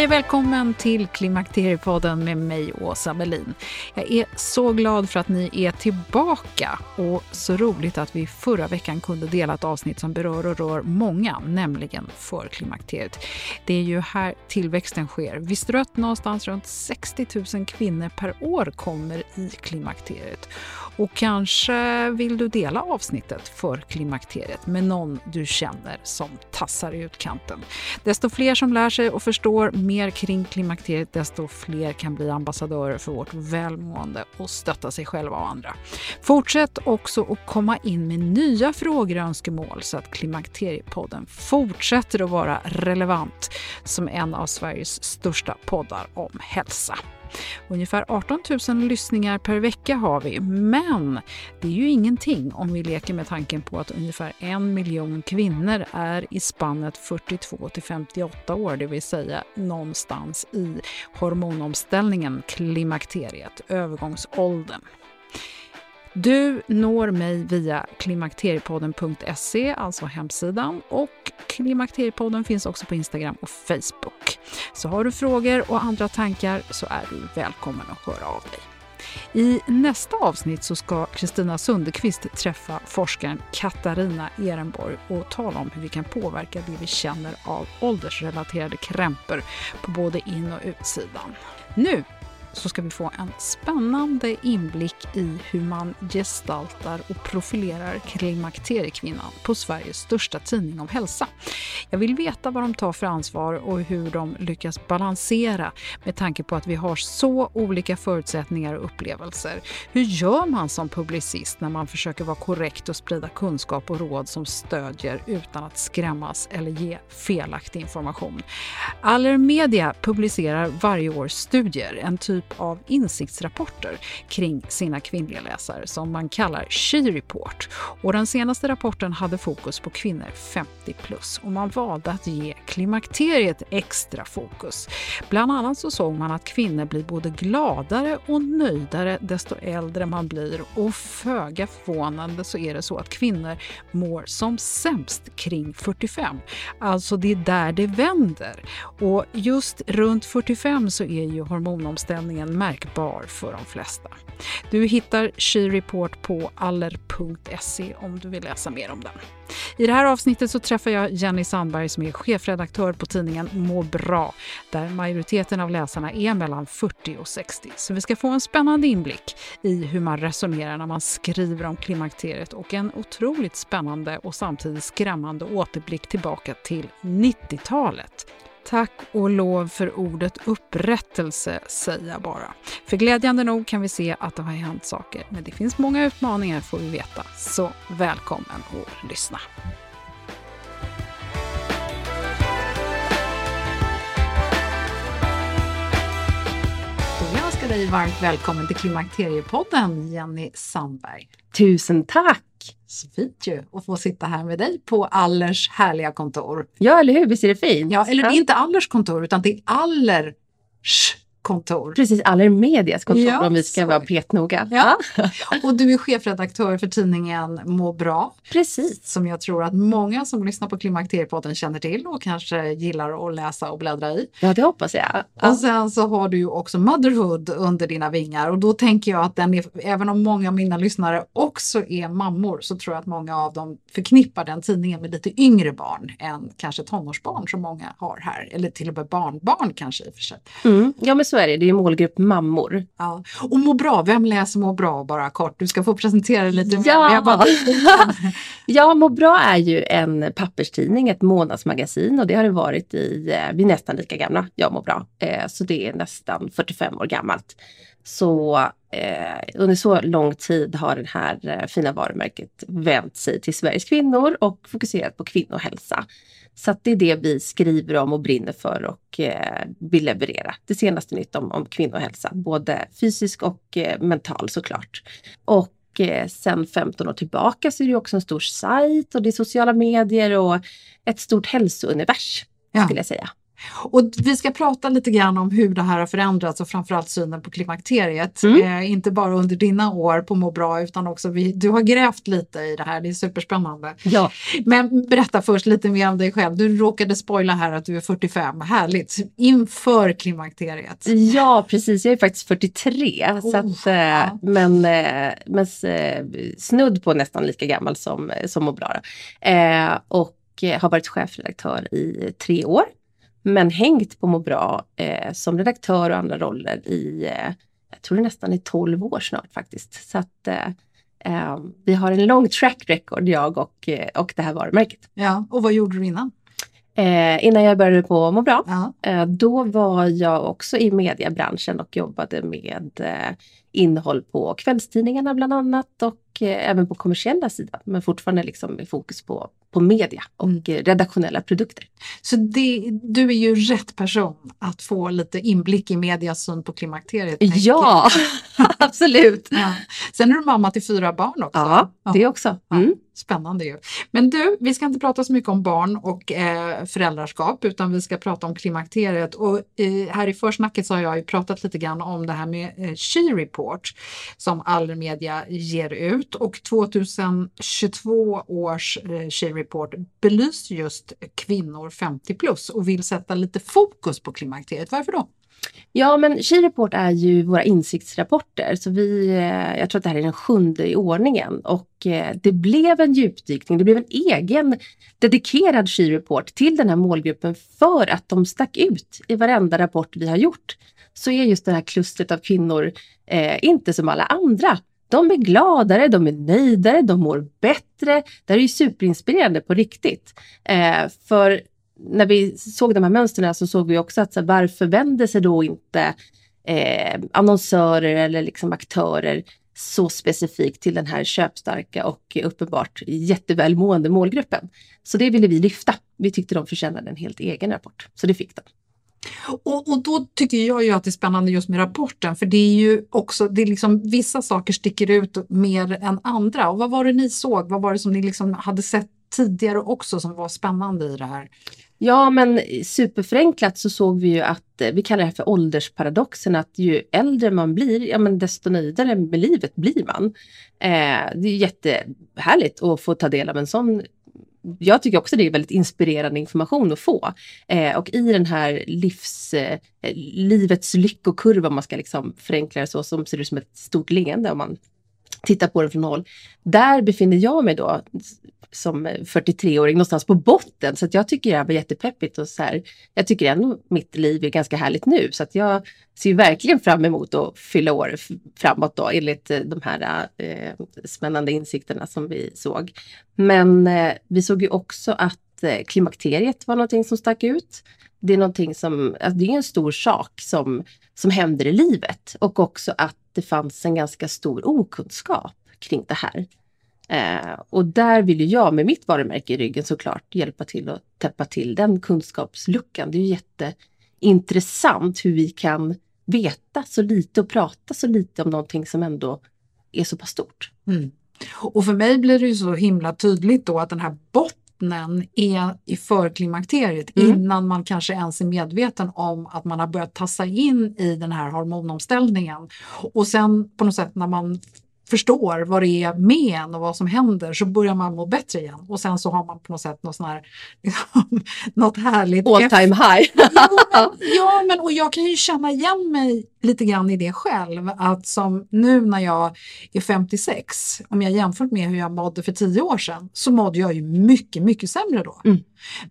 Hej och välkommen till Klimakteriepodden med mig, Åsa Melin. Jag är så glad för att ni är tillbaka och så roligt att vi förra veckan kunde dela ett avsnitt som berör och rör många, nämligen för klimakteriet. Det är ju här tillväxten sker. Visste du att någonstans runt 60 000 kvinnor per år kommer i klimakteriet? Och kanske vill du dela avsnittet för klimakteriet med någon du känner som tassar i utkanten. Desto fler som lär sig och förstår mer kring klimakteriet, desto fler kan bli ambassadörer för vårt välmående och stötta sig själva och andra. Fortsätt också att komma in med nya frågor och önskemål så att Klimakteriepodden fortsätter att vara relevant som en av Sveriges största poddar om hälsa. Ungefär 18 000 lyssningar per vecka har vi, men det är ju ingenting om vi leker med tanken på att ungefär en miljon kvinnor är i spannet 42 till 58 år, det vill säga någonstans i hormonomställningen, klimakteriet, övergångsåldern. Du når mig via klimakteriepodden.se, alltså hemsidan, och Klimakteriepodden finns också på Instagram och Facebook. Så har du frågor och andra tankar så är du välkommen att höra av dig. I nästa avsnitt så ska Kristina Sundekvist träffa forskaren Katarina Ehrenborg och tala om hur vi kan påverka det vi känner av åldersrelaterade krämpor på både in och utsidan. Nu så ska vi få en spännande inblick i hur man gestaltar och profilerar klimakteriekvinnan på Sveriges största tidning om hälsa. Jag vill veta vad de tar för ansvar och hur de lyckas balansera med tanke på att vi har så olika förutsättningar och upplevelser. Hur gör man som publicist när man försöker vara korrekt och sprida kunskap och råd som stödjer utan att skrämmas eller ge felaktig information? Allermedia publicerar varje år studier, en typ typ av insiktsrapporter kring sina kvinnliga läsare som man kallar She Report. Och den senaste rapporten hade fokus på kvinnor 50 plus och man valde att ge klimakteriet extra fokus. Bland annat så såg man att kvinnor blir både gladare och nöjdare desto äldre man blir och föga förvånande så är det så att kvinnor mår som sämst kring 45. Alltså det är där det vänder. Och just runt 45 så är ju hormonomställningen förändringen märkbar för de flesta. Du hittar She Report på aller.se om du vill läsa mer om den. I det här avsnittet så träffar jag Jenny Sandberg som är chefredaktör på tidningen Må bra där majoriteten av läsarna är mellan 40 och 60. Så vi ska få en spännande inblick i hur man resonerar när man skriver om klimakteriet och en otroligt spännande och samtidigt skrämmande återblick tillbaka till 90-talet. Tack och lov för ordet upprättelse, säger jag bara. För glädjande nog kan vi se att det har hänt saker, men det finns många utmaningar får vi veta. Så välkommen att lyssna. Dig varmt välkommen till Klimakteriepodden, Jenny Sandberg. Tusen tack! Så fint ju att få sitta här med dig på Allers härliga kontor. Ja, eller hur? Visst är det fint? Ja, eller det är inte Allers kontor utan det är Allers kontor. Precis, Allermedias kontor Ja, om vi ska så. vara petnoga. Ja. Och du är chefredaktör för tidningen Må bra. Precis. Som jag tror att många som lyssnar på Klimakteriepodden känner till och kanske gillar att läsa och bläddra i. Ja, det hoppas jag. Och Ja. sen så har du ju också Motherhood under dina vingar och då tänker jag att den är, även om många av mina lyssnare också är mammor så tror jag att många av dem förknippar den tidningen med lite yngre barn än kanske tonårsbarn som många har här. Eller till och med barnbarn kanske i och för sig. Mm. ja, men så är det. Det är målgrupp mammor. Ja. Och Må bra, vem läser Må bra bara kort? Du ska få presentera lite. Ja. bara- Ja, Må bra är ju en papperstidning, ett månadsmagasin och det har det varit i, eh, vi är nästan lika gamla, jag Må bra. Eh, så det är nästan 45 år gammalt. Så under så lång tid har det här eh, fina varumärket vänt sig till Sveriges kvinnor och fokuserat på kvinnohälsa. Så det är det vi skriver om och brinner för och eh, vill leverera. Det senaste nytt om, om kvinnohälsa, både fysisk och eh, mental såklart. Och eh, sen 15 år tillbaka så är det också en stor sajt och det är sociala medier och ett stort hälsounivers Ja. skulle jag säga. Och vi ska prata lite grann om hur det här har förändrats och framförallt synen på klimakteriet. Mm. Eh, inte bara under dina år på Må bra utan också vi, du har grävt lite i det här, det är superspännande. Ja, Men berätta först lite mer om dig själv. Du råkade spoila här att du är 45, härligt, inför klimakteriet. ja precis, jag är faktiskt 43 så Oh, att, eh, ja. men, eh, men eh, snudd på nästan lika gammal som, som Må bra. och har varit chefredaktör i tre år. Men hängt på Må bra eh, som redaktör och andra roller i, eh, jag tror det nästan är 12 år snart faktiskt. Så att eh, eh, vi har en lång track record jag och, eh, och det här varumärket. Ja, och vad gjorde du innan? Eh, innan jag började på Må bra, Ja. eh, då var jag också i mediebranschen och jobbade med eh, innehåll på kvällstidningarna bland annat och eh, även på kommersiella sidan. Men fortfarande liksom med fokus på, på media och Mm. eh, redaktionella produkter. Så det, du är ju rätt person att få lite inblick i medias syn på klimakteriet. Ja, absolut. ja. Sen är du mamma till fyra barn också. Ja, det också. Mm. Spännande ju. Men du, vi ska inte prata så mycket om barn och eh, föräldraskap utan vi ska prata om klimakteriet. Och eh, här i försnacket så har jag ju pratat lite grann om det här med eh, She Report som Allermedia ger ut och 2022 års eh, She Report belyser just kvinnor 50 plus och vill sätta lite fokus på klimakteriet. Varför då? Ja, men She Report är ju våra insiktsrapporter. Så vi, eh, jag tror att det här är den sjunde i ordningen. Och eh, det blev en djupdykning, det blev en egen dedikerad She Report till den här målgruppen för att de stack ut i varenda rapport vi har gjort. Så är just det här klustret av kvinnor eh, inte som alla andra. De är gladare, de är nöjdare, de mår bättre. Det här är ju superinspirerande på riktigt. Eh, för när vi såg de här mönstren så såg vi också att så här, varför vänder sig då inte eh, annonsörer eller liksom aktörer så specifikt till den här köpstarka och uppenbart jättevälmående målgruppen. Så det ville vi lyfta. Vi tyckte de förtjänade en helt egen rapport, så det fick de. Och, och då tycker jag ju att det är spännande just med rapporten för det är ju också, det är liksom vissa saker sticker ut mer än andra. Och vad var det ni såg? Vad var det som ni liksom hade sett tidigare också som var spännande i det här? Ja, men superförenklat så såg vi ju att eh, vi kallar det här för åldersparadoxen, att ju äldre man blir, ja men desto nöjdare med livet blir man. Eh, det är jättehärligt att få ta del av en sån jag tycker också det är väldigt inspirerande information att få. Eh, och i den här livs, eh, livets lyckokurva, om man ska liksom förenkla det så, som ser ut som ett stort leende om man tittar på den från håll. Där befinner jag mig då som eh, 43-åring någonstans på botten. Så att jag tycker det här var jättepeppigt och så här, jag tycker ändå mitt liv är ganska härligt nu. Så att jag ser verkligen fram emot att fylla år framåt då enligt eh, de här eh, spännande insikterna som vi såg. Men eh, vi såg ju också att eh, klimakteriet var någonting som stack ut. Det är någonting som, alltså det är en stor sak som, som händer i livet och också att det fanns en ganska stor okunskap kring det här. Eh, och där vill ju jag med mitt varumärke i ryggen såklart hjälpa till att täppa till den kunskapsluckan. Det är ju jätteintressant hur vi kan veta så lite och prata så lite om någonting som ändå är så pass stort. Mm. Och för mig blir det ju så himla tydligt då att den här bottnen är i förklimakteriet mm. innan man kanske ens är medveten om att man har börjat tassa in i den här hormonomställningen. Och sen på något sätt när man förstår vad det är med en och vad som händer så börjar man må bättre igen. Och sen så har man på något sätt något, sån här, liksom, något härligt. All time high. ja, men, ja, men och jag kan ju känna igen mig lite grann i det själv. Att som nu när jag är 56, om jag jämför med hur jag mådde för tio år sedan, så mådde jag ju mycket, mycket sämre då. Mm.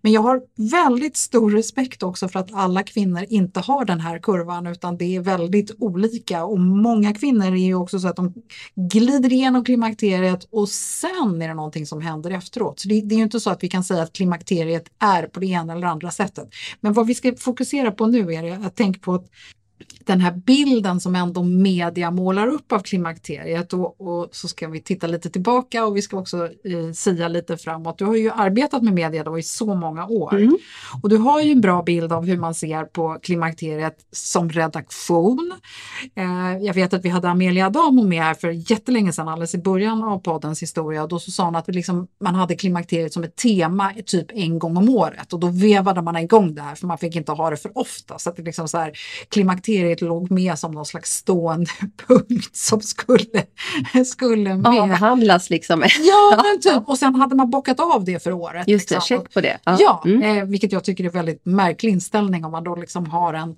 Men jag har väldigt stor respekt också för att alla kvinnor inte har den här kurvan utan det är väldigt olika och många kvinnor är ju också så att de glider igenom klimakteriet och sen är det någonting som händer efteråt. Så det, det är ju inte så att vi kan säga att klimakteriet är på det ena eller andra sättet. Men vad vi ska fokusera på nu är att tänka på att den här bilden som ändå media målar upp av klimakteriet och, och, så ska vi titta lite tillbaka och vi ska också eh, sia lite framåt. Du har ju arbetat med media då i så många år mm. och du har ju en bra bild av hur man ser på klimakteriet som redaktion. Eh, jag vet att vi hade Amelia Adamo med här för jättelänge sedan, alldeles i början av poddens historia och då så sa hon att liksom, man hade klimakteriet som ett tema typ en gång om året och då vevade man igång det här för man fick inte ha det för ofta. Så att det liksom så här, klimakteriet låg med som någon slags stående punkt som skulle, skulle med. Avhandlas liksom. ja, men typ. Och sen hade man bockat av det för året. Just det, liksom. check på det. Ja, ja mm. eh, vilket jag tycker är väldigt märklig inställning om man då liksom har en,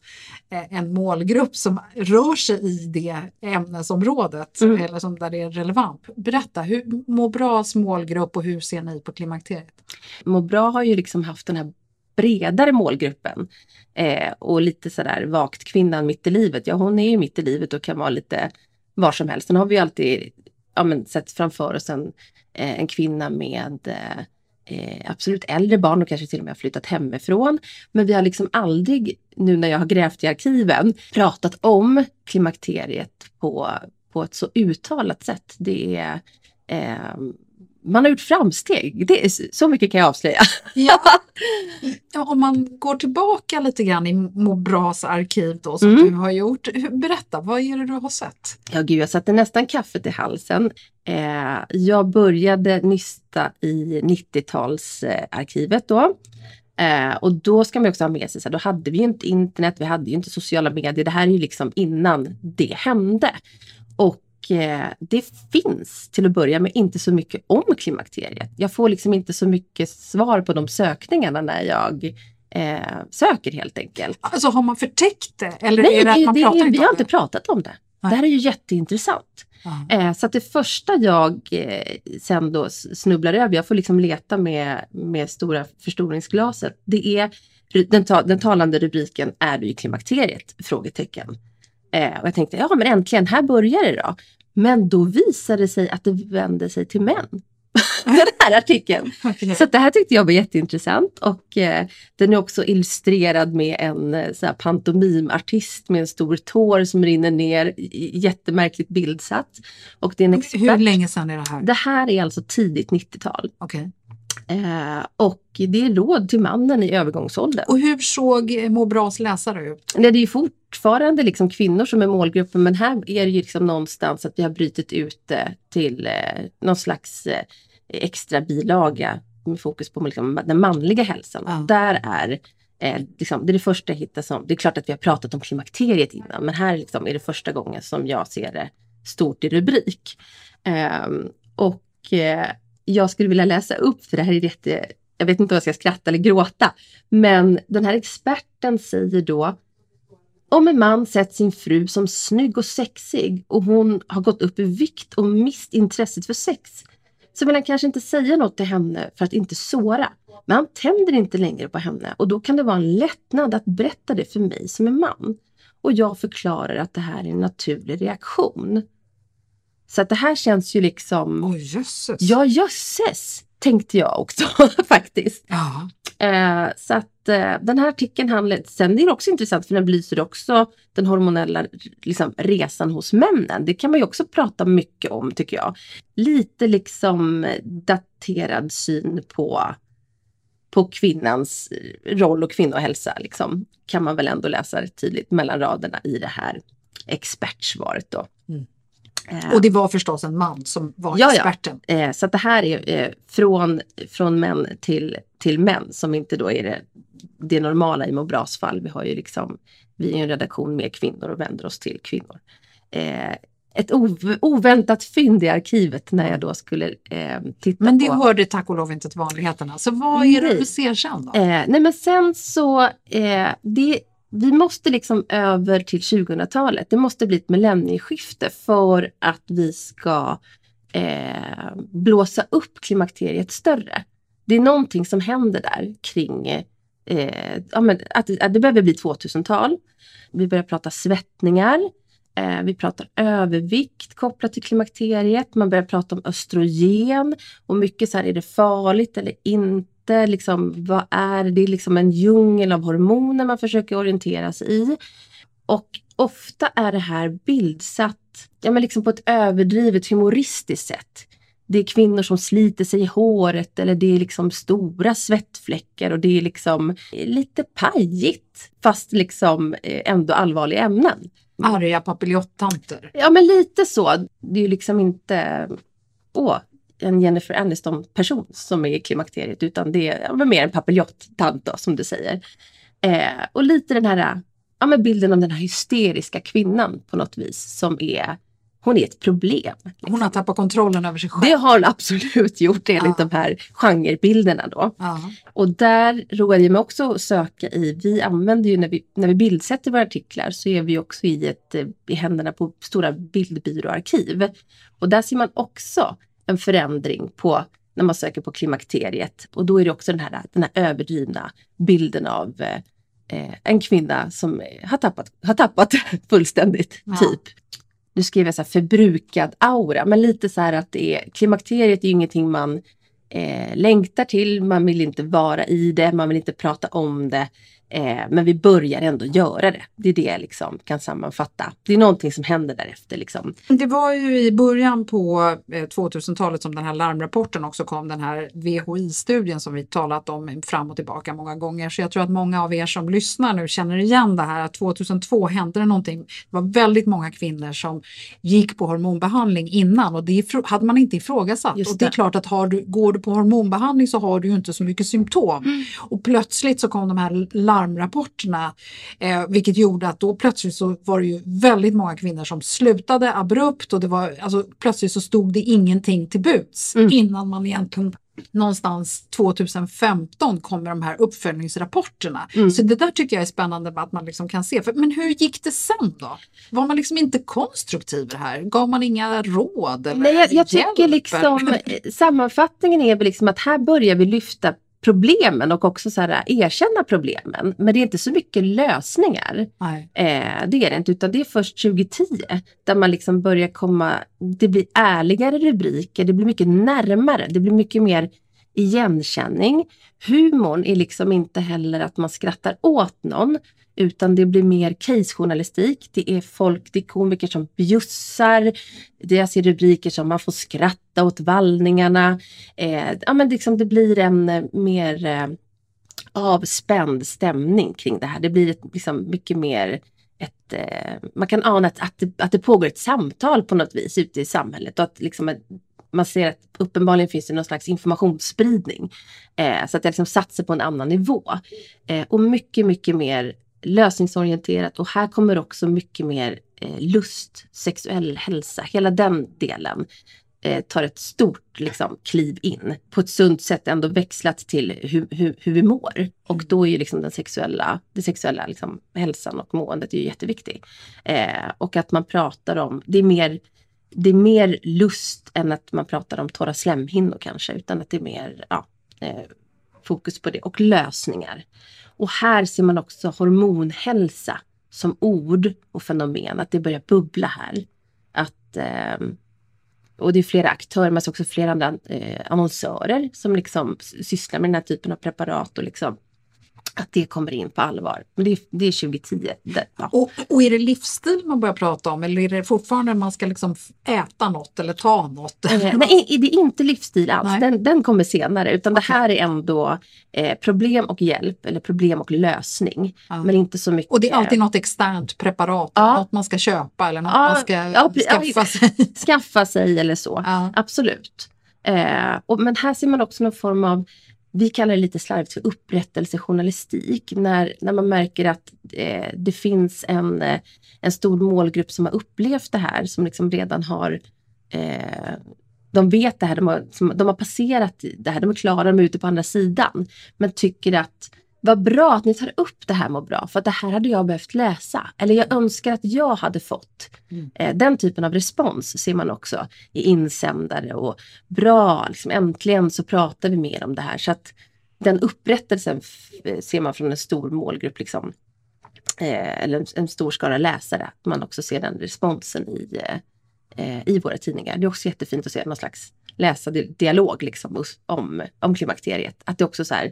eh, en målgrupp som rör sig i det ämnesområdet mm. eller som där det är relevant. Berätta, hur Må bras målgrupp och hur ser ni på klimakteriet? Må bra har ju liksom haft den här bredare målgruppen. Eh, och lite sådär vakt kvinnan mitt i livet. Ja hon är ju mitt i livet och kan vara lite var som helst. Sen har vi alltid ja, men, sett framför oss en, eh, en kvinna med eh, eh, absolut äldre barn och kanske till och med har flyttat hemifrån. Men vi har liksom aldrig, nu när jag har grävt i arkiven, pratat om klimakteriet på, på ett så uttalat sätt. Det är eh, man har gjort framsteg. Det är, så mycket kan jag avslöja. Ja. ja, om man går tillbaka lite grann i Må bras arkiv då som mm. du har gjort. Berätta, vad är det du har sett? Ja, gud, jag satte nästan kaffet i halsen. Eh, jag började nysta i 90-talsarkivet då. Eh, och då ska man också ha med sig, så här, då hade vi ju inte internet, vi hade ju inte sociala medier. Det här är ju liksom innan det hände. Och det finns till att börja med inte så mycket om klimakteriet. Jag får liksom inte så mycket svar på de sökningarna när jag eh, söker helt enkelt. Alltså har man förtäckt det? Eller Nej, är det, man det, pratar vi har inte pratat om det. Nej. Det här är ju jätteintressant. Eh, så att det första jag eh, sen då snubblar över, jag får liksom leta med, med stora förstoringsglaset, det är den, ta, den talande rubriken Är du i klimakteriet? Frågetecken. Eh, och jag tänkte, ja men äntligen, här börjar det då. Men då visade det sig att det vände sig till män. den här artikeln. Okay. Så det här tyckte jag var jätteintressant och eh, den är också illustrerad med en eh, så här, pantomimartist med en stor tår som rinner ner, jättemärkligt bildsatt. Och det är en expert. Hur länge sedan är det här? Det här är alltså tidigt 90-tal. Okay. Eh, och det är råd till mannen i övergångsåldern. Och hur såg Må bras läsare ut? Nej, det är fortfarande liksom kvinnor som är målgruppen men här är det ju liksom någonstans att vi har brutit ut det till eh, någon slags eh, extra bilaga med fokus på liksom, den manliga hälsan. Ja. Där är eh, liksom, det är det första jag hittar som, det är klart att vi har pratat om klimakteriet innan men här liksom är det första gången som jag ser det stort i rubrik. Ehm, och eh, jag skulle vilja läsa upp, för det här är jätte, jag vet inte om jag ska skratta eller gråta, men den här experten säger då om en man sett sin fru som snygg och sexig och hon har gått upp i vikt och mist intresset för sex så vill han kanske inte säga något till henne för att inte såra. Men han tänder inte längre på henne och då kan det vara en lättnad att berätta det för mig som är man. Och jag förklarar att det här är en naturlig reaktion. Så att det här känns ju liksom... Oj, jösses! Ja, jösses! Tänkte jag också faktiskt. Ja. Eh, så att eh, den här artikeln handlar... Sen är det också intressant för den belyser också den hormonella liksom, resan hos männen. Det kan man ju också prata mycket om tycker jag. Lite liksom daterad syn på på kvinnans roll och kvinnohälsa. Liksom, kan man väl ändå läsa tydligt mellan raderna i det här expertsvaret. Då. Eh, och det var förstås en man som var ja, experten. Ja. Eh, så det här är eh, från, från män till, till män som inte då är det, det normala i må bras fall. Vi har ju liksom, vi är en redaktion med kvinnor och vänder oss till kvinnor. Eh, ett oväntat fynd i arkivet när jag då skulle eh, titta Men det på. hörde tack och lov inte till vanligheterna. Så vad är det du ser sen då? Eh, nej men sen så, eh, det, vi måste liksom över till 2000-talet. Det måste bli ett millennieskifte för att vi ska eh, blåsa upp klimakteriet större. Det är någonting som händer där kring eh, ja, men att, att det behöver bli 2000-tal. Vi börjar prata svettningar. Eh, vi pratar övervikt kopplat till klimakteriet. Man börjar prata om östrogen och mycket så här, är det farligt eller inte? Liksom, vad är det? Det är liksom en djungel av hormoner man försöker orientera sig i. Och ofta är det här bildsatt ja, men liksom på ett överdrivet humoristiskt sätt. Det är kvinnor som sliter sig i håret eller det är liksom stora svettfläckar och det är liksom lite pajigt fast liksom eh, ändå allvarliga ämnen. Arga papiljotttanter. Ja men lite så. Det är ju liksom inte åh, en Jennifer Aniston person som är i klimakteriet utan det är ja, mer en papiljotttant då som du säger. Eh, och lite den här ja, men bilden av den här hysteriska kvinnan på något vis som är hon är ett problem. Liksom. Hon har tappat kontrollen över sig själv. Det har hon absolut gjort enligt ja. de här genrebilderna då. Ja. Och där roade jag mig också att söka i, vi använder ju när vi, när vi bildsätter våra artiklar så är vi också i, ett, i händerna på stora bildbyråarkiv. Och där ser man också en förändring på när man söker på klimakteriet. Och då är det också den här, den här överdrivna bilden av eh, en kvinna som har tappat, har tappat fullständigt, ja. typ nu skrev jag så här förbrukad aura, men lite så här att det är, klimakteriet är ju ingenting man eh, längtar till, man vill inte vara i det, man vill inte prata om det. Eh, men vi börjar ändå göra det. Det är det jag liksom kan sammanfatta. Det är någonting som händer därefter. Liksom. Det var ju i början på 2000-talet eh, som den här larmrapporten också kom, den här VHI-studien som vi talat om fram och tillbaka många gånger. Så jag tror att många av er som lyssnar nu känner igen det här att 2002 hände det någonting. Det var väldigt många kvinnor som gick på hormonbehandling innan och det hade man inte ifrågasatt. Det. Och det är klart att har du, går du på hormonbehandling så har du ju inte så mycket symptom. Mm. Och plötsligt så kom de här larm larmrapporterna. Eh, vilket gjorde att då plötsligt så var det ju väldigt många kvinnor som slutade abrupt och det var alltså plötsligt så stod det ingenting till buds mm. innan man egentligen någonstans 2015 kommer de här uppföljningsrapporterna. Mm. Så det där tycker jag är spännande att man liksom kan se. För, men hur gick det sen då? Var man liksom inte konstruktiv här? Gav man inga råd? Eller Nej, jag, jag tycker liksom sammanfattningen är väl liksom att här börjar vi lyfta problemen och också så här, erkänna problemen. Men det är inte så mycket lösningar. Eh, det är det inte, utan det är först 2010 där man liksom börjar komma, det blir ärligare rubriker, det blir mycket närmare, det blir mycket mer igenkänning. Humorn är liksom inte heller att man skrattar åt någon utan det blir mer casejournalistik. Det är folk, det är komiker som bjussar. Det jag ser rubriker som man får skratta åt vallningarna. Eh, ja, men liksom det blir en eh, mer eh, avspänd stämning kring det här. Det blir ett, liksom mycket mer ett, eh, man kan ana att, att, det, att det pågår ett samtal på något vis ute i samhället och att liksom man ser att uppenbarligen finns det någon slags informationsspridning. Eh, så att det liksom satsar på en annan nivå. Eh, och mycket, mycket mer lösningsorienterat och här kommer också mycket mer eh, lust, sexuell hälsa, hela den delen eh, tar ett stort liksom, kliv in på ett sunt sätt ändå växlat till hur, hur, hur vi mår. Och då är ju liksom den sexuella, det sexuella liksom, hälsan och måendet är ju jätteviktig. Eh, och att man pratar om, det är mer det är mer lust än att man pratar om torra slemhinnor kanske, utan att det är mer ja, eh, fokus på det och lösningar. Och här ser man också hormonhälsa som ord och fenomen, att det börjar bubbla här. Att, eh, och det är flera aktörer, men också flera andra eh, annonsörer som liksom sysslar med den här typen av preparat och liksom att det kommer in på allvar. Men det, det är 2010. Det, ja. och, och är det livsstil man börjar prata om eller är det fortfarande man ska liksom äta något eller ta något? Eh, nej, det är inte livsstil alls. Den, den, kommer senare utan okay. det här är ändå eh, problem och hjälp eller problem och lösning. Ja. Men inte så mycket. Och det är alltid något externt preparat, ja. något man ska köpa eller något ja, man ska ja, skaffa sig. skaffa sig eller så, absolut. Eh, och, men här ser man också någon form av vi kallar det lite slarvigt för upprättelsejournalistik. När, när man märker att eh, det finns en, eh, en stor målgrupp som har upplevt det här, som liksom redan har eh, de vet det här, de har, de har passerat det här, de är klara, de är ute på andra sidan. Men tycker att vad bra att ni tar upp det här må bra, för att det här hade jag behövt läsa. Eller jag önskar att jag hade fått. Mm. Eh, den typen av respons ser man också i insändare och bra, liksom, äntligen så pratar vi mer om det här. Så att den upprättelsen ser man från en stor målgrupp, liksom, eh, eller en, en, stor skara läsare. Att man också ser den responsen i, eh, i våra tidningar. Det är också jättefint att se någon slags läsardialog liksom, om, om klimakteriet. Att det också så här,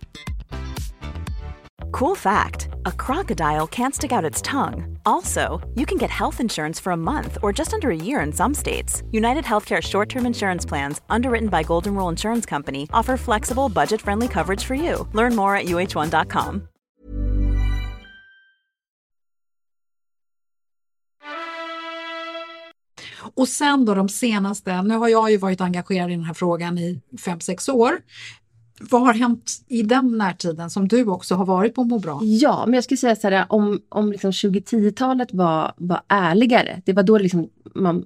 Cool fact a crocodile can't stick out its tongue. Also, you can get health insurance for a month or just under a year in some states. United Healthcare short term insurance plans, underwritten by Golden Rule Insurance Company, offer flexible, budget friendly coverage for you. Learn more at uh1.com. Och sen då de senaste, nu har jag ju varit engagerad i den här frågan i 5-6 år. Vad har hänt i den närtiden som du också har varit på Må bra? Ja, men jag skulle säga så här om, om liksom 2010-talet var, var ärligare. Det var då liksom man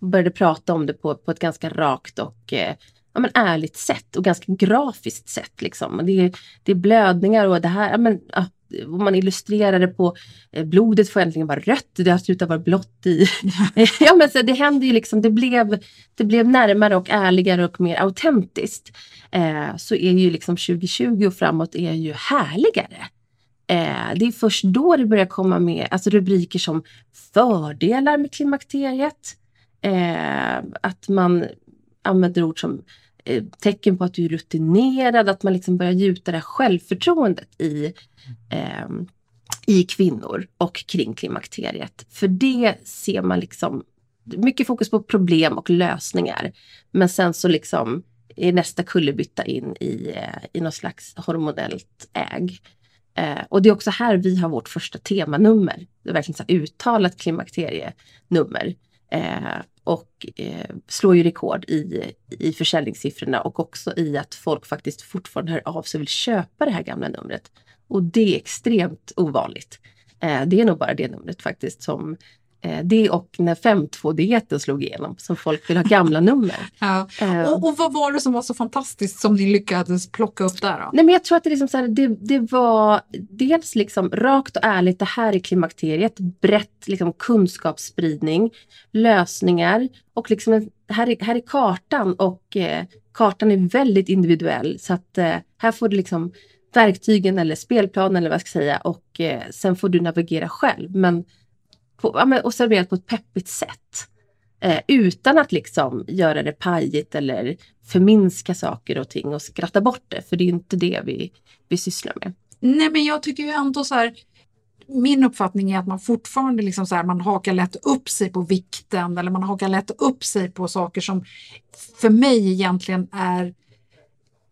började prata om det på, på ett ganska rakt och eh, ja, men ärligt sätt och ganska grafiskt sätt. Liksom. Det, det är blödningar och det här, ja, men, ja, man illustrerar det på eh, blodet får äntligen vara rött, det har slutat vara blått i. ja, men så det hände ju liksom, det blev, det blev närmare och ärligare och mer autentiskt. Eh, så är ju liksom 2020 och framåt är ju härligare. Eh, det är först då det börjar komma med alltså rubriker som fördelar med klimakteriet. Eh, att man använder ord som Eh, tecken på att du är rutinerad, att man liksom börjar gjuta det här självförtroendet i, eh, i kvinnor och kring klimakteriet. För det ser man liksom mycket fokus på problem och lösningar. Men sen så liksom är nästa kullerbytta in i, eh, i något slags hormonellt äg. Eh, och det är också här vi har vårt första temanummer. Det är verkligen så uttalat klimakterienummer. Eh, och eh, slår ju rekord i, i försäljningssiffrorna och också i att folk faktiskt fortfarande hör av sig och vill köpa det här gamla numret. Och det är extremt ovanligt. Eh, det är nog bara det numret faktiskt som det och när 5.2-dieten slog igenom, så folk vill ha gamla nummer. Ja. Uh, och, och, vad var det som var så fantastiskt som ni lyckades plocka upp där? Då? Nej, men jag tror att det, liksom så här, det, det, var dels liksom rakt och ärligt, det här är klimakteriet, brett liksom kunskapsspridning, lösningar och liksom här, är, här är kartan och eh, kartan är väldigt individuell så att eh, här får du liksom verktygen eller spelplanen eller vad jag ska säga och eh, sen får du navigera själv. Men på, och serverat på ett peppigt sätt. Eh, utan att liksom göra det pajigt eller förminska saker och ting och skratta bort det. För det är inte det vi, vi sysslar med. Nej men jag tycker ju ändå så här min uppfattning är att man fortfarande liksom så här, man hakar lätt upp sig på vikten eller man hakar lätt upp sig på saker som för mig egentligen är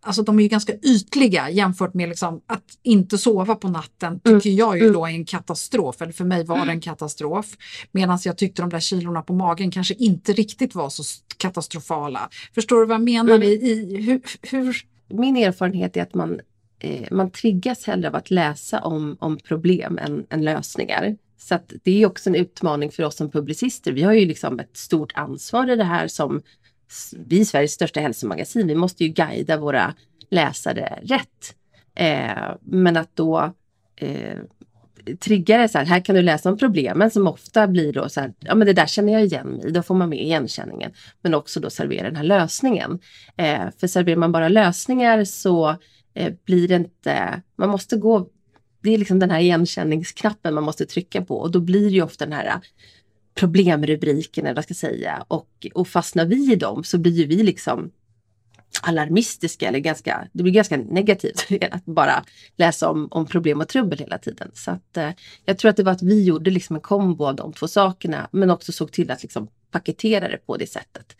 Alltså de är ju ganska ytliga jämfört med liksom att inte sova på natten tycker Mm. jag ju Mm. då är en katastrof. Eller för mig var det en katastrof. Medan jag tyckte de där kilorna på magen kanske inte riktigt var så katastrofala. Förstår du vad jag menar? Mm. I, hur, hur, Min erfarenhet är att man, eh, man triggas hellre av att läsa om, om problem än, än lösningar. Så det är också en utmaning för oss som publicister. Vi har ju liksom ett stort ansvar i det här som vi är Sveriges största hälsomagasin. Vi måste ju guida våra läsare rätt. Eh, men att då eh, trigga det så här, här kan du läsa om problemen som ofta blir då så här, ja men det där känner jag igen mig i, då får man med igenkänningen. Men också då servera den här lösningen. Eh, för serverar man bara lösningar så eh, blir det inte, man måste gå, det är liksom den här igenkänningsknappen man måste trycka på och då blir det ju ofta den här problemrubriken eller vad jag ska säga och, och fastnar vi i dem så blir ju vi liksom alarmistiska eller ganska, det blir ganska negativt att bara läsa om, om problem och trubbel hela tiden. Så att eh, jag tror att det var att vi gjorde liksom en kombo av de två sakerna men också såg till att liksom paketera det på det sättet.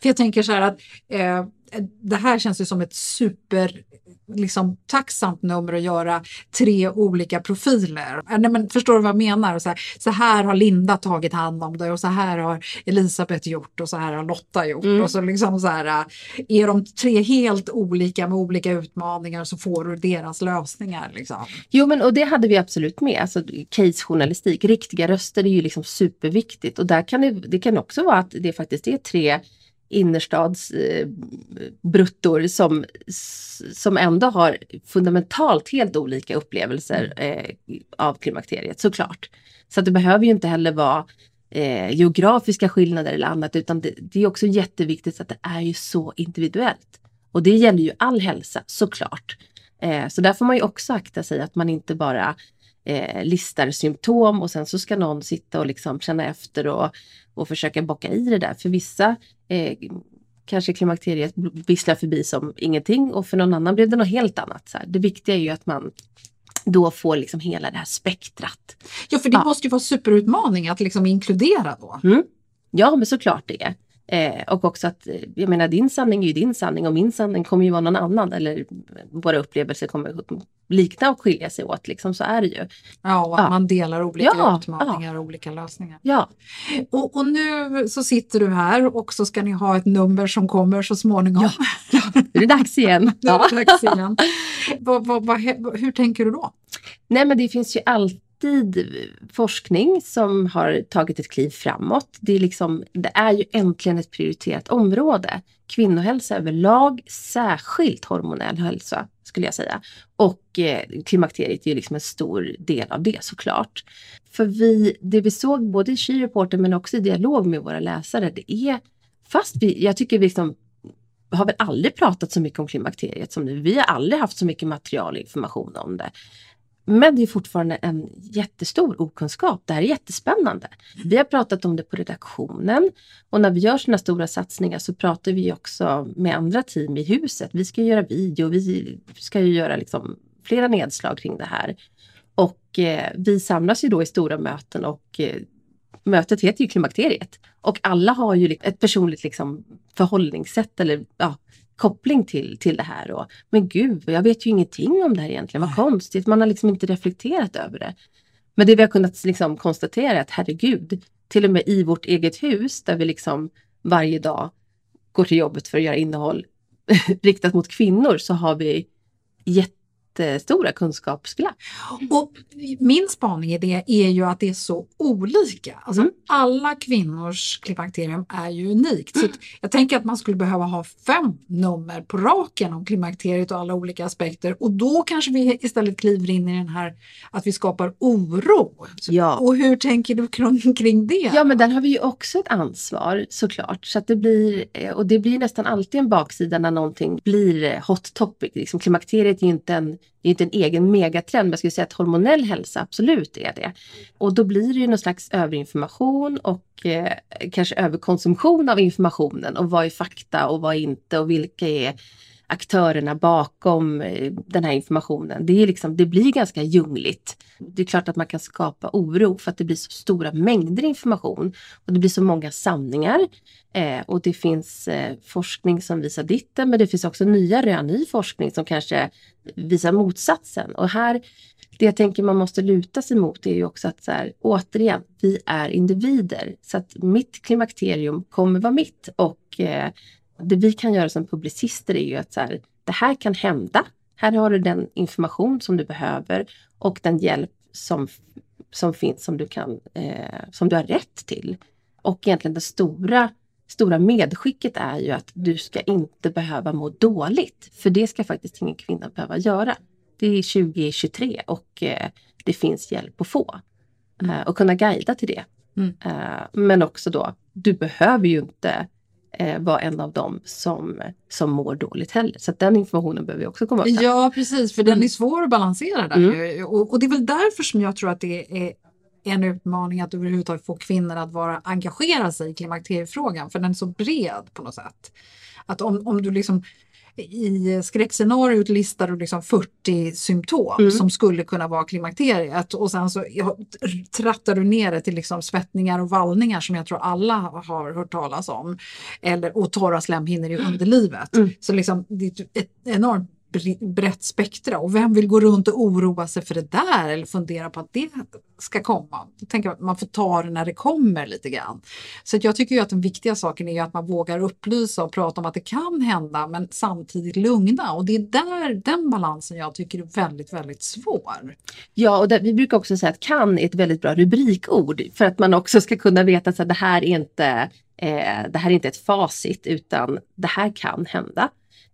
För jag tänker så här att eh, det här känns ju som ett super liksom, tacksamt nummer att göra tre olika profiler. Nej, men förstår du vad jag menar? Så här, så här har Linda tagit hand om det och så här har Elisabeth gjort och så här har Lotta gjort. Mm. Och så liksom så här, är de tre helt olika med olika utmaningar så får du deras lösningar. Liksom. Jo men och det hade vi absolut med, alltså casejournalistik, riktiga röster är ju liksom superviktigt och där kan det, det kan också vara att det faktiskt är tre innerstads eh, som, som ändå har fundamentalt helt olika upplevelser eh, av klimakteriet såklart. Så att det behöver ju inte heller vara eh, geografiska skillnader eller annat utan det, det är också jätteviktigt att det är ju så individuellt. Och det gäller ju all hälsa såklart. Eh, så där får man ju också akta sig att man inte bara eh, listar symptom och sen så ska någon sitta och liksom känna efter och, och försöka bocka i det där. För vissa eh, kanske klimakteriet visslar förbi som ingenting och för någon annan blev det något helt annat. Så här. Det viktiga är ju att man då får liksom hela det här spektrat. Ja, för det Ja. måste ju vara superutmaning att liksom inkludera då. Ja, men såklart det är. Eh, och också att, eh, jag menar din sanning är ju din sanning och min sanning kommer ju vara någon annan eller våra upplevelser kommer likna och skilja sig åt liksom, så är det ju. Ja, och att Ja. man delar olika Ja, utmaningar och olika lösningar. Ja, Och, och nu så sitter du här och så ska ni ha ett nummer som kommer så småningom. Ja. nu är det dags igen. Nu är det dags igen. vad, vad, vad, hur tänker du då? Nej men det finns ju alltid forskning som har tagit ett kliv framåt. Det är, liksom, det är ju äntligen ett prioriterat område. Kvinnohälsa överlag, särskilt hormonell hälsa skulle jag säga. Och eh, klimakteriet är ju liksom en stor del av det såklart. För vi, det vi såg både i She-reporten men också i dialog med våra läsare, det är fast vi, jag tycker vi liksom har väl aldrig pratat så mycket om klimakteriet som nu. Vi har aldrig haft så mycket material och information om det. Men det är fortfarande en jättestor okunskap. Det här är jättespännande. Vi har pratat om det på redaktionen och när vi gör sådana stora satsningar så pratar vi också med andra team i huset. Vi ska göra video, vi ska ju göra liksom flera nedslag kring det här. Och eh, vi samlas ju då i stora möten och eh, mötet heter ju klimakteriet. Och alla har ju ett personligt liksom förhållningssätt eller ja, koppling till, till det här. Och, men gud, jag vet ju ingenting om det här egentligen, vad konstigt. Man har liksom inte reflekterat över det. Men det vi har kunnat liksom konstatera är att herregud, till och med i vårt eget hus där vi liksom varje dag går till jobbet för att göra innehåll riktat mot kvinnor så har vi jättestora kunskapsglapp. Och min spaning i det är ju att det är så olika. Alltså, Mm. Alla kvinnors klimakterium är ju unikt. Så att jag tänker att man skulle behöva ha fem nummer på raken om klimakteriet och alla olika aspekter. Och då kanske vi istället kliver in i den här att vi skapar oro. Så- Ja. Och hur tänker du kring, kring det? Ja men där har vi ju också ett ansvar såklart. Så att det blir, eh, och det blir nästan alltid en baksida när någonting blir hot topic. Liksom, klimakteriet är ju inte en, det är inte en egen megatrend men jag skulle säga att hormonell hälsa absolut är det. Och då blir det ju någon slags överinformation och eh, kanske överkonsumtion av informationen och vad är fakta och vad är inte och vilka är aktörerna bakom eh, den här informationen. Det, är liksom, det blir ganska ljungligt. Det är klart att man kan skapa oro för att det blir så stora mängder information och det blir så många sanningar. Eh, och det finns eh, forskning som visar ditten men det finns också nya rön, ny forskning som kanske visar motsatsen. Och här, det jag tänker man måste luta sig mot är ju också att så här, återigen, vi är individer. Så att mitt klimakterium kommer vara mitt och eh, det vi kan göra som publicister är ju att så här, det här kan hända. Här har du den information som du behöver och den hjälp som, som finns som du, kan, eh, som du har rätt till. Och egentligen det stora, stora medskicket är ju att du ska inte behöva må dåligt. För det ska faktiskt ingen kvinna behöva göra. Det är 2023 och eh, det finns hjälp att få. Eh, och kunna guida till det. Mm. Eh, men också då, du behöver ju inte eh, vara en av dem som, som mår dåligt heller. Så den informationen behöver vi också komma åt. Ja precis, för den Mm. är svår att balansera där. Mm. Och, och det är väl därför som jag tror att det är en utmaning att överhuvudtaget få kvinnor att vara engagera sig i klimakteriefrågan för den är så bred på något sätt. Att om, om du liksom i skräckscenariot listar du liksom 40 symptom Mm. som skulle kunna vara klimakteriet och sen så trattar du ner det till liksom svettningar och vallningar som jag tror alla har hört talas om. Eller, och torra slemhinnor i underlivet. Mm. Så liksom, det är ett enormt brett spektra och vem vill gå runt och oroa sig för det där eller fundera på att det ska komma. Jag tänker att man får ta det när det kommer lite grann. Så att jag tycker ju att den viktiga saken är ju att man vågar upplysa och prata om att det kan hända men samtidigt lugna och det är där den balansen jag tycker är väldigt, väldigt svår. Ja, och det, vi brukar också säga att kan är ett väldigt bra rubrikord för att man också ska kunna veta att så det här är inte eh, det här är inte ett facit utan det här kan hända.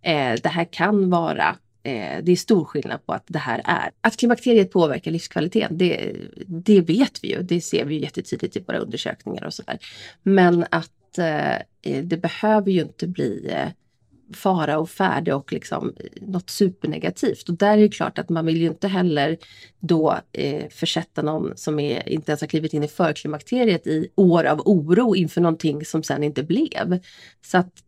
Eh, det här kan vara eh, det är stor skillnad på att det här är. Att klimakteriet påverkar livskvaliteten, det, det vet vi ju. Det ser vi ju jättetydligt i våra undersökningar och sådär. Men att eh, eh det behöver ju inte bli eh, fara och färde och liksom eh, något supernegativt. Och där är det klart att man vill ju inte heller då eh, försätta någon som är, inte ens har klivit in i förklimakteriet i år av oro inför någonting som sen inte blev. Så att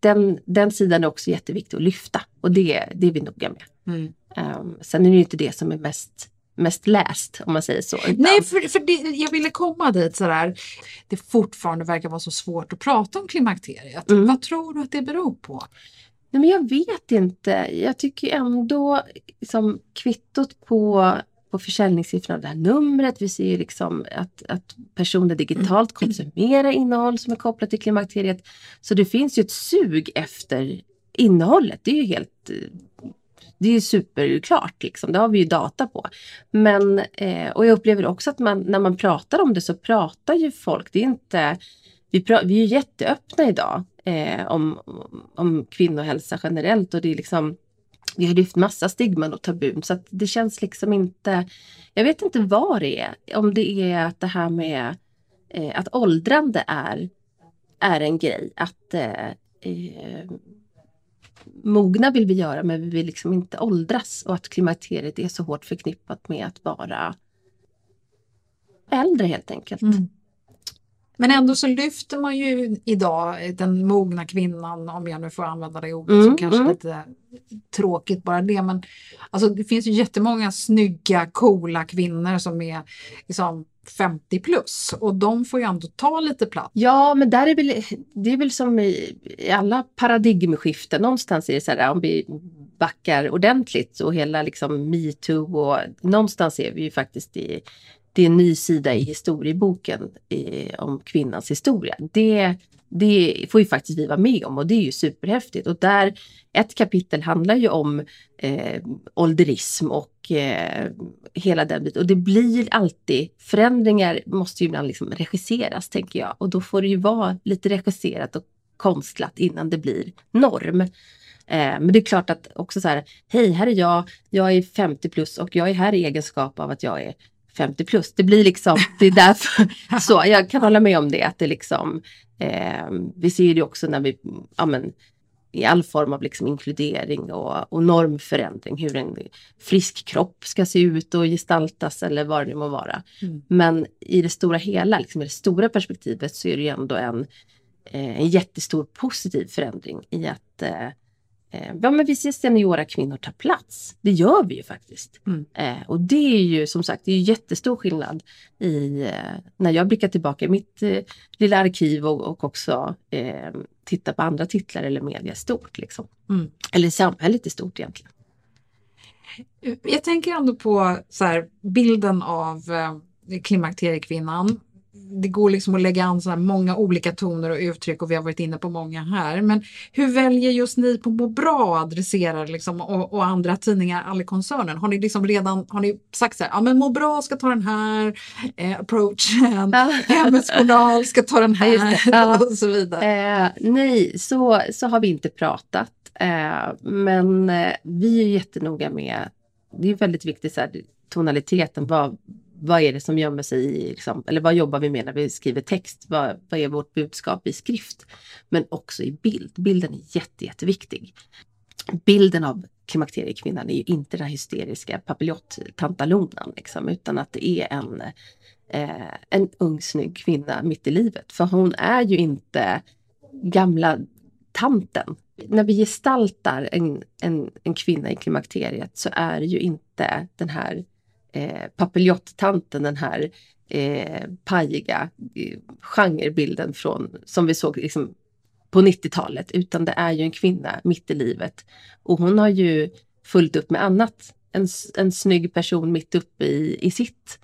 den, den sidan är också jätteviktig att lyfta och det, det är vi noga med. Mm. Um, sen är det ju inte det som är mest, mest läst om man säger så. utan- Nej, för, för det, jag ville komma dit sådär. Det fortfarande verkar vara så svårt att prata om klimakteriet. Mm. Vad tror du att det beror på? Nej, men jag vet inte. Jag tycker ändå som kvittot på, på försäljningssiffrorna av det här numret. Vi ser ju liksom att, att personer digitalt konsumerar innehåll som är kopplat till klimakteriet. Så det finns ju ett sug efter innehållet. Det är ju helt eh, det är ju superklart, liksom. det har vi ju data på. Men, eh, och jag upplever också att man, när man pratar om det så pratar ju folk, det är inte, vi, pra, vi är ju jätteöppna idag eh, om, om kvinnohälsa generellt och det är liksom vi har lyft massa stigman och tabun så att det känns liksom inte, jag vet inte vad det är, om det är att det här med eh, att åldrande är, är en grej, att eh, eh, mogna vill vi göra men vi vill liksom inte åldras och att klimakteriet är så hårt förknippat med att vara äldre helt enkelt. Mm. Men ändå så lyfter man ju idag den mogna kvinnan, om jag nu får använda det ordet, Mm, som kanske mm. lite tråkigt bara det. Men alltså, det finns ju jättemånga snygga, coola kvinnor som är liksom 50 plus och de får ju ändå ta lite plats. Ja, men där är väl, det är väl som i, i alla paradigmskiften. Någonstans är det så här om vi backar ordentligt och hela liksom metoo och någonstans är vi ju faktiskt i, det är en ny sida i historieboken i, om kvinnans historia. Det, det får ju faktiskt vi vara med om och det är ju superhäftigt. Och där, ett kapitel handlar ju om eh, ålderism och eh, hela den biten. Och det blir alltid, förändringar måste ju ibland liksom regisseras tänker jag. Och då får det ju vara lite regisserat och konstlat innan det blir norm. Eh, men det är klart att också så här, hej här är jag, jag är 50 plus och jag är här i egenskap av att jag är 50 plus. Det blir liksom, det är därför, så jag kan hålla med om det, att det liksom, eh, vi ser det också när vi, ja men, i all form av liksom inkludering och, och normförändring, hur en frisk kropp ska se ut och gestaltas eller vad det nu må vara. Mm. Men i det stora hela, liksom i det stora perspektivet så är det ju ändå en, eh, en jättestor positiv förändring i att eh, ja, men vi ser seniora kvinnor ta plats. Det gör vi ju faktiskt. Mm. Eh, och det är ju som sagt det är jättestor skillnad i eh, när jag blickar tillbaka i mitt eh, lilla arkiv och, och också eh, tittar på andra titlar eller media stort. Liksom. Mm. Eller samhället i stort egentligen. Jag tänker ändå på så här, bilden av eh, klimakteriekvinnan. Det går liksom att lägga an så här många olika toner och uttryck och vi har varit inne på många här. Men hur väljer just ni på Må bra att adressera liksom, och, och andra tidningar, alla koncernen? Har ni liksom redan har ni sagt så här, ja men Må bra ska ta den här eh, approachen, Ja. Hemmets Journal ska ta den här. Ja. och så vidare. Eh, nej, så, så har vi inte pratat. Eh, men eh, vi är jättenoga med, det är väldigt viktigt, så här, tonaliteten. Vad, vad är det som gömmer sig i, liksom, eller vad jobbar vi med när vi skriver text? Vad, vad är vårt budskap i skrift? Men också i bild. Bilden är jätte, jätteviktig. Bilden av klimakteriekvinnan är ju inte den här hysteriska papiljottantalonen, liksom, utan att det är en, eh, en ung snygg kvinna mitt i livet. För hon är ju inte gamla tanten. När vi gestaltar en, en, en kvinna i klimakteriet så är det ju inte den här eh, papiljotttanten, den här eh, pajiga eh, genrebilden från, som vi såg liksom, på 90-talet, utan det är ju en kvinna mitt i livet. Och hon har ju fullt upp med annat. En, en snygg person mitt uppe i, i sitt.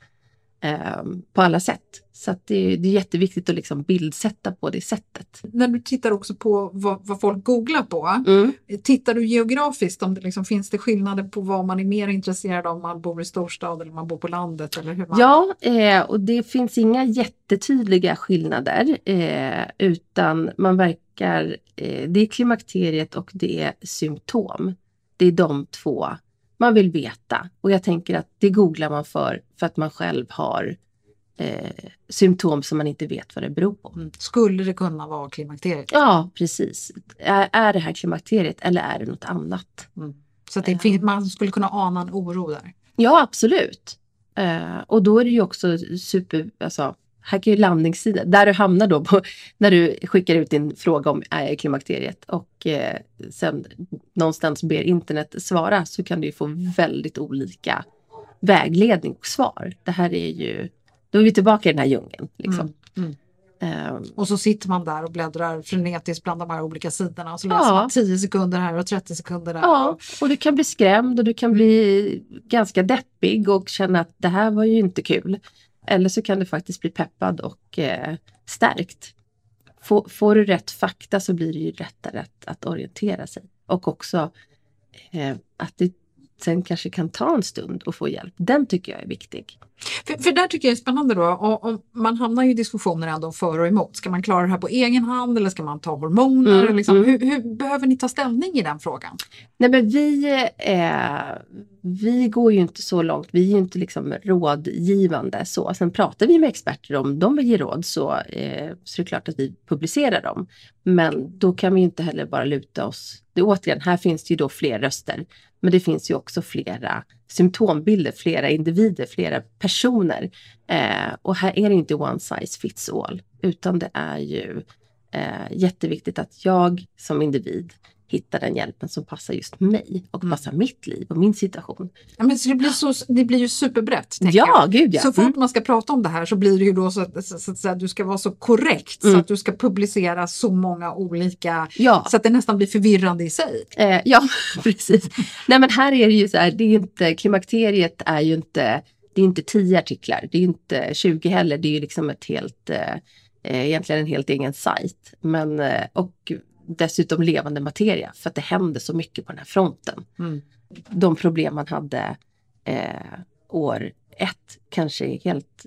Eh, på alla sätt. Så det, det är jätteviktigt att liksom bildsätta på det sättet. När du tittar också på vad, vad folk googlar på, Mm. Tittar du geografiskt, om det liksom, finns det skillnader på vad man är mer intresserad av om man bor i storstad eller man bor på landet? Eller hur man... Ja, eh, och det finns inga jättetydliga skillnader eh, utan man verkar, eh, det är klimakteriet och det är symptom. Det är de två man vill veta och jag tänker att det googlar man för för att man själv har eh, symptom som man inte vet vad det beror på. Mm. Skulle det kunna vara klimakteriet? Ja, precis. Är, är det här klimakteriet eller är det något annat? Så att det finns, man skulle kunna ana en oro där. Ja, absolut. Eh, och då är det ju också super, alltså, här kan ju landningssidan, där du hamnar då på, när du skickar ut din fråga om i klimakteriet och eh, sen någonstans ber internet svara så kan du få väldigt olika vägledning och svar. Det här är ju, då är vi tillbaka i den här djungeln. Liksom. Mm, Eh, Och så sitter man där och bläddrar frenetiskt bland de här olika sidorna och så läser Ja. man 10 sekunder här och 30 sekunder där. Ja, och du kan bli skrämd och du kan bli ganska deppig och känna att det här var ju inte kul. Eller så kan du faktiskt bli peppad och eh, stärkt. Får, får du rätt fakta så blir det ju lättare att, att orientera sig. Och också eh, att det sen kanske kan ta en stund att få hjälp. Den tycker jag är viktig. För, för där tycker jag är spännande då, och, och man hamnar ju i diskussioner ändå för och emot. Ska man klara det här på egen hand eller ska man ta hormoner? Mm, liksom? mm. Hur, hur behöver ni ta ställning i den frågan? Nej men vi, eh, vi går ju inte så långt, vi är ju inte liksom rådgivande så. Sen pratar vi med experter om de vill ge råd så, eh, så är det klart att vi publicerar dem. Men då kan vi inte heller bara luta oss. Det, återigen, här finns det ju då fler röster. Men det finns ju också flera symptombilder, flera individer, flera personer. Eh, och här är det inte one size fits all. Utan det är ju eh, jätteviktigt att jag som individ hittar den hjälpen som passar just mig och Mm. passar mitt liv och min situation. Ja, men så det, blir så, det blir ju superbrett. Ja, gud ja. Så fort Mm. man ska prata om det här så blir det ju då så att, så, så att säga, du ska vara så korrekt så Mm. att du ska publicera så många olika Ja, så att det nästan blir förvirrande i sig. eh, ja precis. Nej men här är det ju så här, det är inte, klimakteriet är ju inte, det är inte 10 artiklar, det är inte 20 heller, det är ju liksom ett helt, eh, eh, egentligen en helt egen sajt. Men, eh, och dessutom levande materia för att det händer så mycket på den här fronten. Mm. De problem man hade eh, år ett kanske är helt,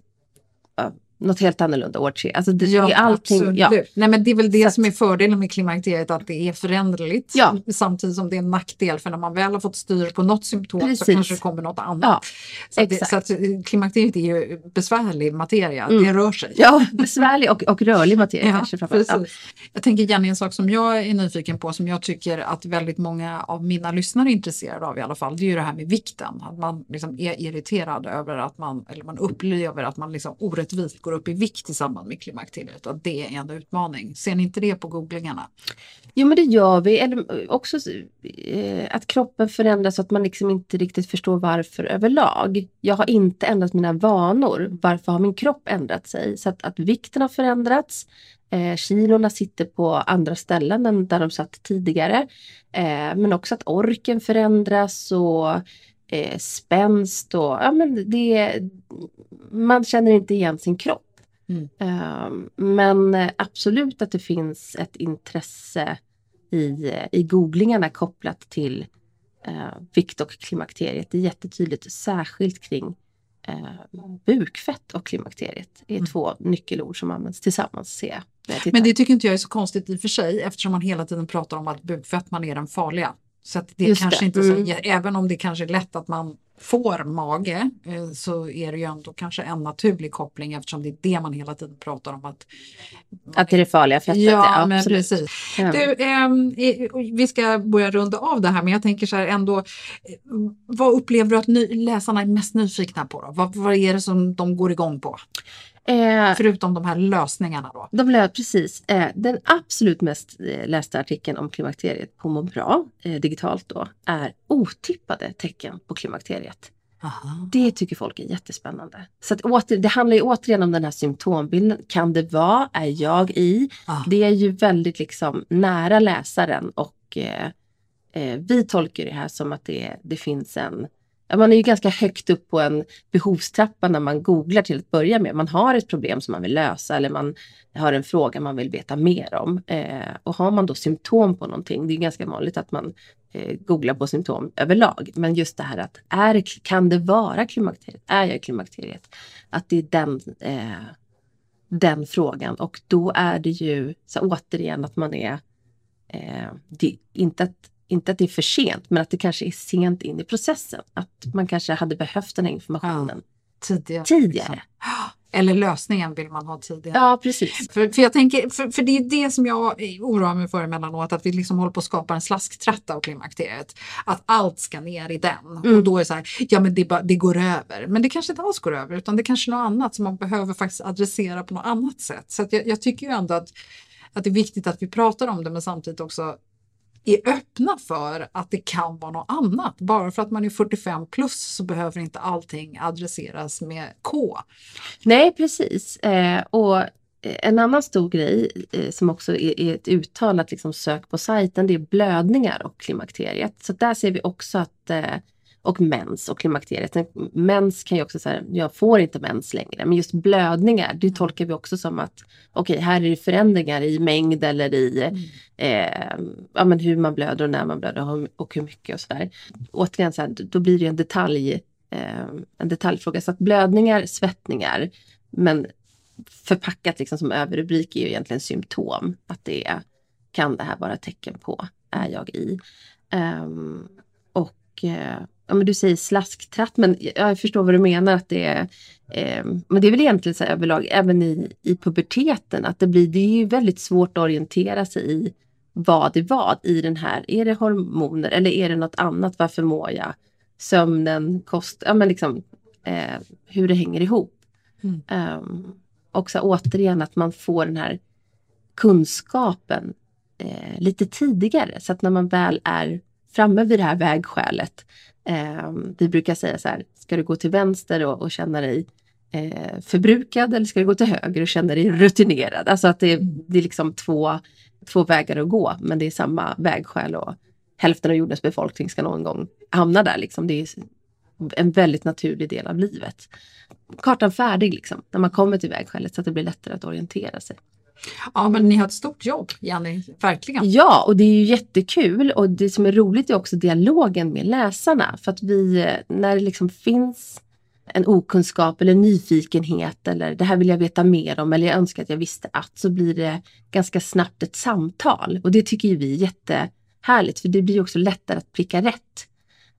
ja, något helt annorlunda år tre. Alltså det, är allting, absolut. ja, Nej, men det är väl det Så som är fördelen med klimakteriet, att det är föränderligt. Ja. Samtidigt som det är en nackdel, för när man väl har fått styr på något symptom så Precis. kanske det kommer något annat. Ja, så, att så eh, klimakteriet är ju besvärlig materia, Mm. det rör sig. ja besvärlig och, och rörlig materia kanske framförallt. Ja. Jag tänker Jenny, en sak som jag är nyfiken på, som jag tycker att väldigt många av mina lyssnare är intresserade av i alla fall, det är ju det här med vikten. Att man liksom är irriterad över att man, eller man upplever att man liksom orättvist går upp i vikt i samband med klimakteriet, att det är en utmaning. Ser ni inte det på googlingarna? Jo men det gör vi. Eller också eh, att kroppen förändras så att man liksom inte riktigt förstår varför överlag. Jag har inte ändrat mina vanor. Varför har min kropp ändrat sig? Så att, att vikten har förändrats. Eh, kilorna sitter på andra ställen än där de satt tidigare. Eh, men också att orken förändras och eh, spänst och ja, men det, man känner inte igen sin kropp. Mm. Uh, men absolut att det finns ett intresse i, i googlingarna kopplat till uh, vikt och klimakteriet. Det är jättetydligt, särskilt kring uh, bukfett och klimakteriet. Det är mm. två nyckelord som används tillsammans ser Men det tycker inte jag är så konstigt i och för sig eftersom man hela tiden pratar om att bukfettman är den farliga. Så att det Just kanske det. inte så, mm. även om det kanske är lätt att man får mage eh, så är det ju ändå kanske en naturlig koppling eftersom det är det man hela tiden pratar om. Att, att det är det farliga fettet? Ja, ja men precis. Ja. Du, eh, vi ska börja runda av det här men jag tänker så här ändå, eh, vad upplever du att ny, läsarna är mest nyfikna på? Vad, vad är det som de går igång på? Eh, Förutom de här lösningarna då? De lös, precis. Eh, den absolut mest eh, lästa artikeln om klimakteriet på Må bra, eh, digitalt då, är otippade tecken på klimakteriet. Aha. Det tycker folk är jättespännande. Så att åter, det handlar ju återigen om den här symptombilden. Kan det vara? Är jag i? Ah. Det är ju väldigt liksom nära läsaren och eh, eh, vi tolkar det här som att det, det finns en man är ju ganska högt upp på en behovstrappa när man googlar till att börja med. Man har ett problem som man vill lösa eller man har en fråga man vill veta mer om. Eh, och har man då symptom på någonting, det är ganska vanligt att man eh, googlar på symptom överlag. Men just det här att är, kan det vara klimakteriet? Är jag klimakteriet? Att det är den, eh, den frågan och då är det ju så återigen att man är, eh, det, inte att inte att det är för sent, men att det kanske är sent in i processen. Att man kanske hade behövt den här informationen ja, tidigare. tidigare. Eller lösningen vill man ha tidigare. Ja, precis. För, för jag tänker, för, för, det är det som jag oroar mig för emellanåt, att vi liksom håller på att skapa en slasktratta av klimakteriet. Att allt ska ner i den. Mm. Och då är det så här, ja men det, det, går över. Men det kanske inte alls går över, utan det är kanske är något annat som man behöver faktiskt adressera på något annat sätt. Så jag, jag tycker ju ändå att, att det är viktigt att vi pratar om det, men samtidigt också är öppna för att det kan vara något annat. Bara för att man är 45 plus så behöver inte allting adresseras med K. Nej precis. Eh, och en annan stor grej eh, som också är, är ett uttalat liksom, sök på sajten det är blödningar och klimakteriet. Så där ser vi också att eh, och mens och klimakteriet. Mens kan ju också säga, jag får inte mens längre. Men just blödningar, det tolkar vi också som att okej, okay, här är det förändringar i mängd eller i mm. eh, ja, men hur man blöder och när man blöder och hur mycket och sådär. Återigen, så här, då blir det en detalj, eh, en detaljfråga. Så att blödningar, svettningar, men förpackat liksom som överrubrik är ju egentligen symptom. Att det är, kan det här vara tecken på, är jag i? Um, och eh, ja, men du säger slasktratt, men jag förstår vad du menar. att det är, eh, Men det är väl egentligen så överlag, även i, i puberteten, att det blir, det är ju väldigt svårt att orientera sig i vad är vad i den här. Är det hormoner eller är det något annat? Varför mår jag? Sömnen, kost, ja men liksom eh, hur det hänger ihop. Mm. Um, och så återigen att man får den här kunskapen eh, lite tidigare så att när man väl är framme vid det här vägskälet Eh, vi brukar säga så här, ska du gå till vänster och, och känna dig eh, förbrukad eller ska du gå till höger och känna dig rutinerad? Alltså att det, det är liksom två, två vägar att gå, men det är samma vägskäl och hälften av jordens befolkning ska någon gång hamna där. Liksom. Det är en väldigt naturlig del av livet. Kartan färdig liksom, när man kommer till vägskälet så att det blir lättare att orientera sig. Ja men ni har ett stort jobb Jenny, verkligen. Ja och det är ju jättekul och det som är roligt är också dialogen med läsarna. För att vi, eh, när det liksom finns en okunskap eller nyfikenhet eller det här vill jag veta mer om eller jag önskar att jag visste att så blir det ganska snabbt ett samtal. Och det tycker vi är jättehärligt för det blir också lättare att pricka rätt.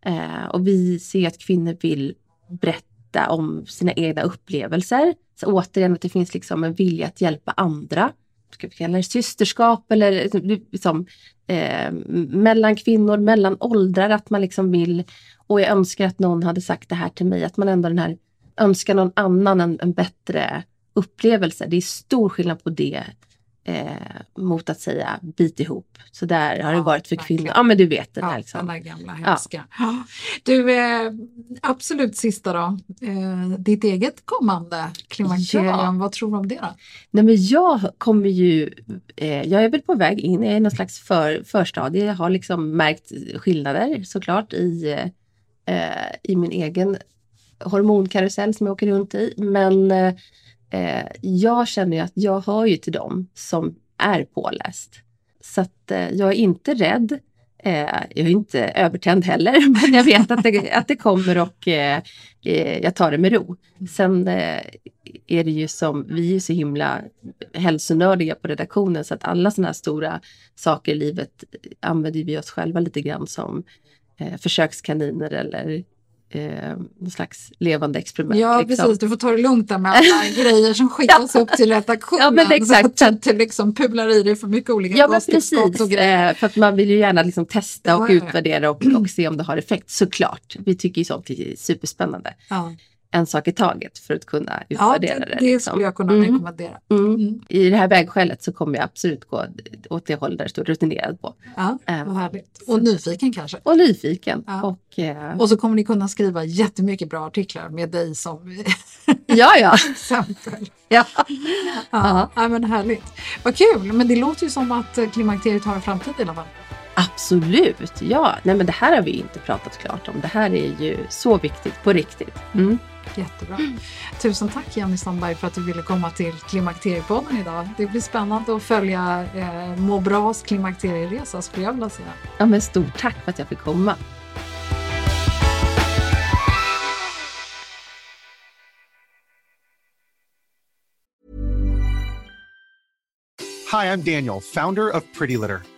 Eh, och vi ser att kvinnor vill berätta om sina egna upplevelser så återigen att det finns liksom en vilja att hjälpa andra. Ska vi kalla det systerskap eller liksom, liksom, eh, mellan kvinnor, mellan åldrar, att man liksom vill och jag önskar att någon hade sagt det här till mig, att man ändå den här önskar någon annan en, en bättre upplevelse. Det är stor skillnad på det eh, mot att säga bit ihop. Så där har det Ja, varit för verkligen. kvinnor. Ja men du vet det Ja, där den liksom. där gamla hemska. Ja. Du, eh, absolut sista då. Eh, ditt eget kommande klimakterium, Ja. vad tror du om det då? Nej men jag kommer ju, eh, jag är väl på väg in i någon slags för, förstadie. Jag har liksom märkt skillnader såklart i, eh, i min egen hormonkarusell som jag åker runt i. Men eh, jag känner ju att jag hör ju till dem som är påläst. Så att eh, jag är inte rädd. Eh, jag är inte övertänd heller, men jag vet att det, att det kommer och eh, eh, jag tar det med ro. Sen eh, är det ju som, vi är så himla hälsonördiga på redaktionen så att alla sådana här stora saker i livet använder vi oss själva lite grann som eh, försökskaniner eller eh, någon slags levande experiment. Ja, liksom. precis. Du får ta det lugnt där med alla grejer som skickas upp till redaktionen. Ja, men exakt. Så att du liksom pular i dig för mycket olika Ja men precis, och grejer. eh, för att man vill ju gärna liksom testa och utvärdera och, och se om det har effekt såklart. Vi tycker ju sånt är superspännande. Ja, En sak i taget för att kunna ja utvärdera det, det. det liksom. skulle jag kunna Mm. rekommendera. Mm. Mm. I det här vägskälet så kommer jag absolut gå åt det håll där det står rutinerad på. Ja, Eh, vad härligt. Och nyfiken kanske. Och nyfiken. Ja. Och, eh, Och så kommer ni kunna skriva jättemycket bra artiklar med dig som ja, ja. exempel. ja. Ja, ja, men härligt. Vad kul, men det låter ju som att eh, klimakteriet har en framtid i alla fall. Absolut, ja. Nej men det här har vi inte pratat klart om. Det här är ju så viktigt på riktigt. Mm. Jättebra. Tusen tack Jenny Sandberg för att du ville komma till Klimakteriepodden idag. Det blir spännande att följa eh, Må bras klimakterieresa skulle jag vilja säga. Ja men stort tack för att jag fick komma. Hi, I'm Daniel, founder of Pretty Litter.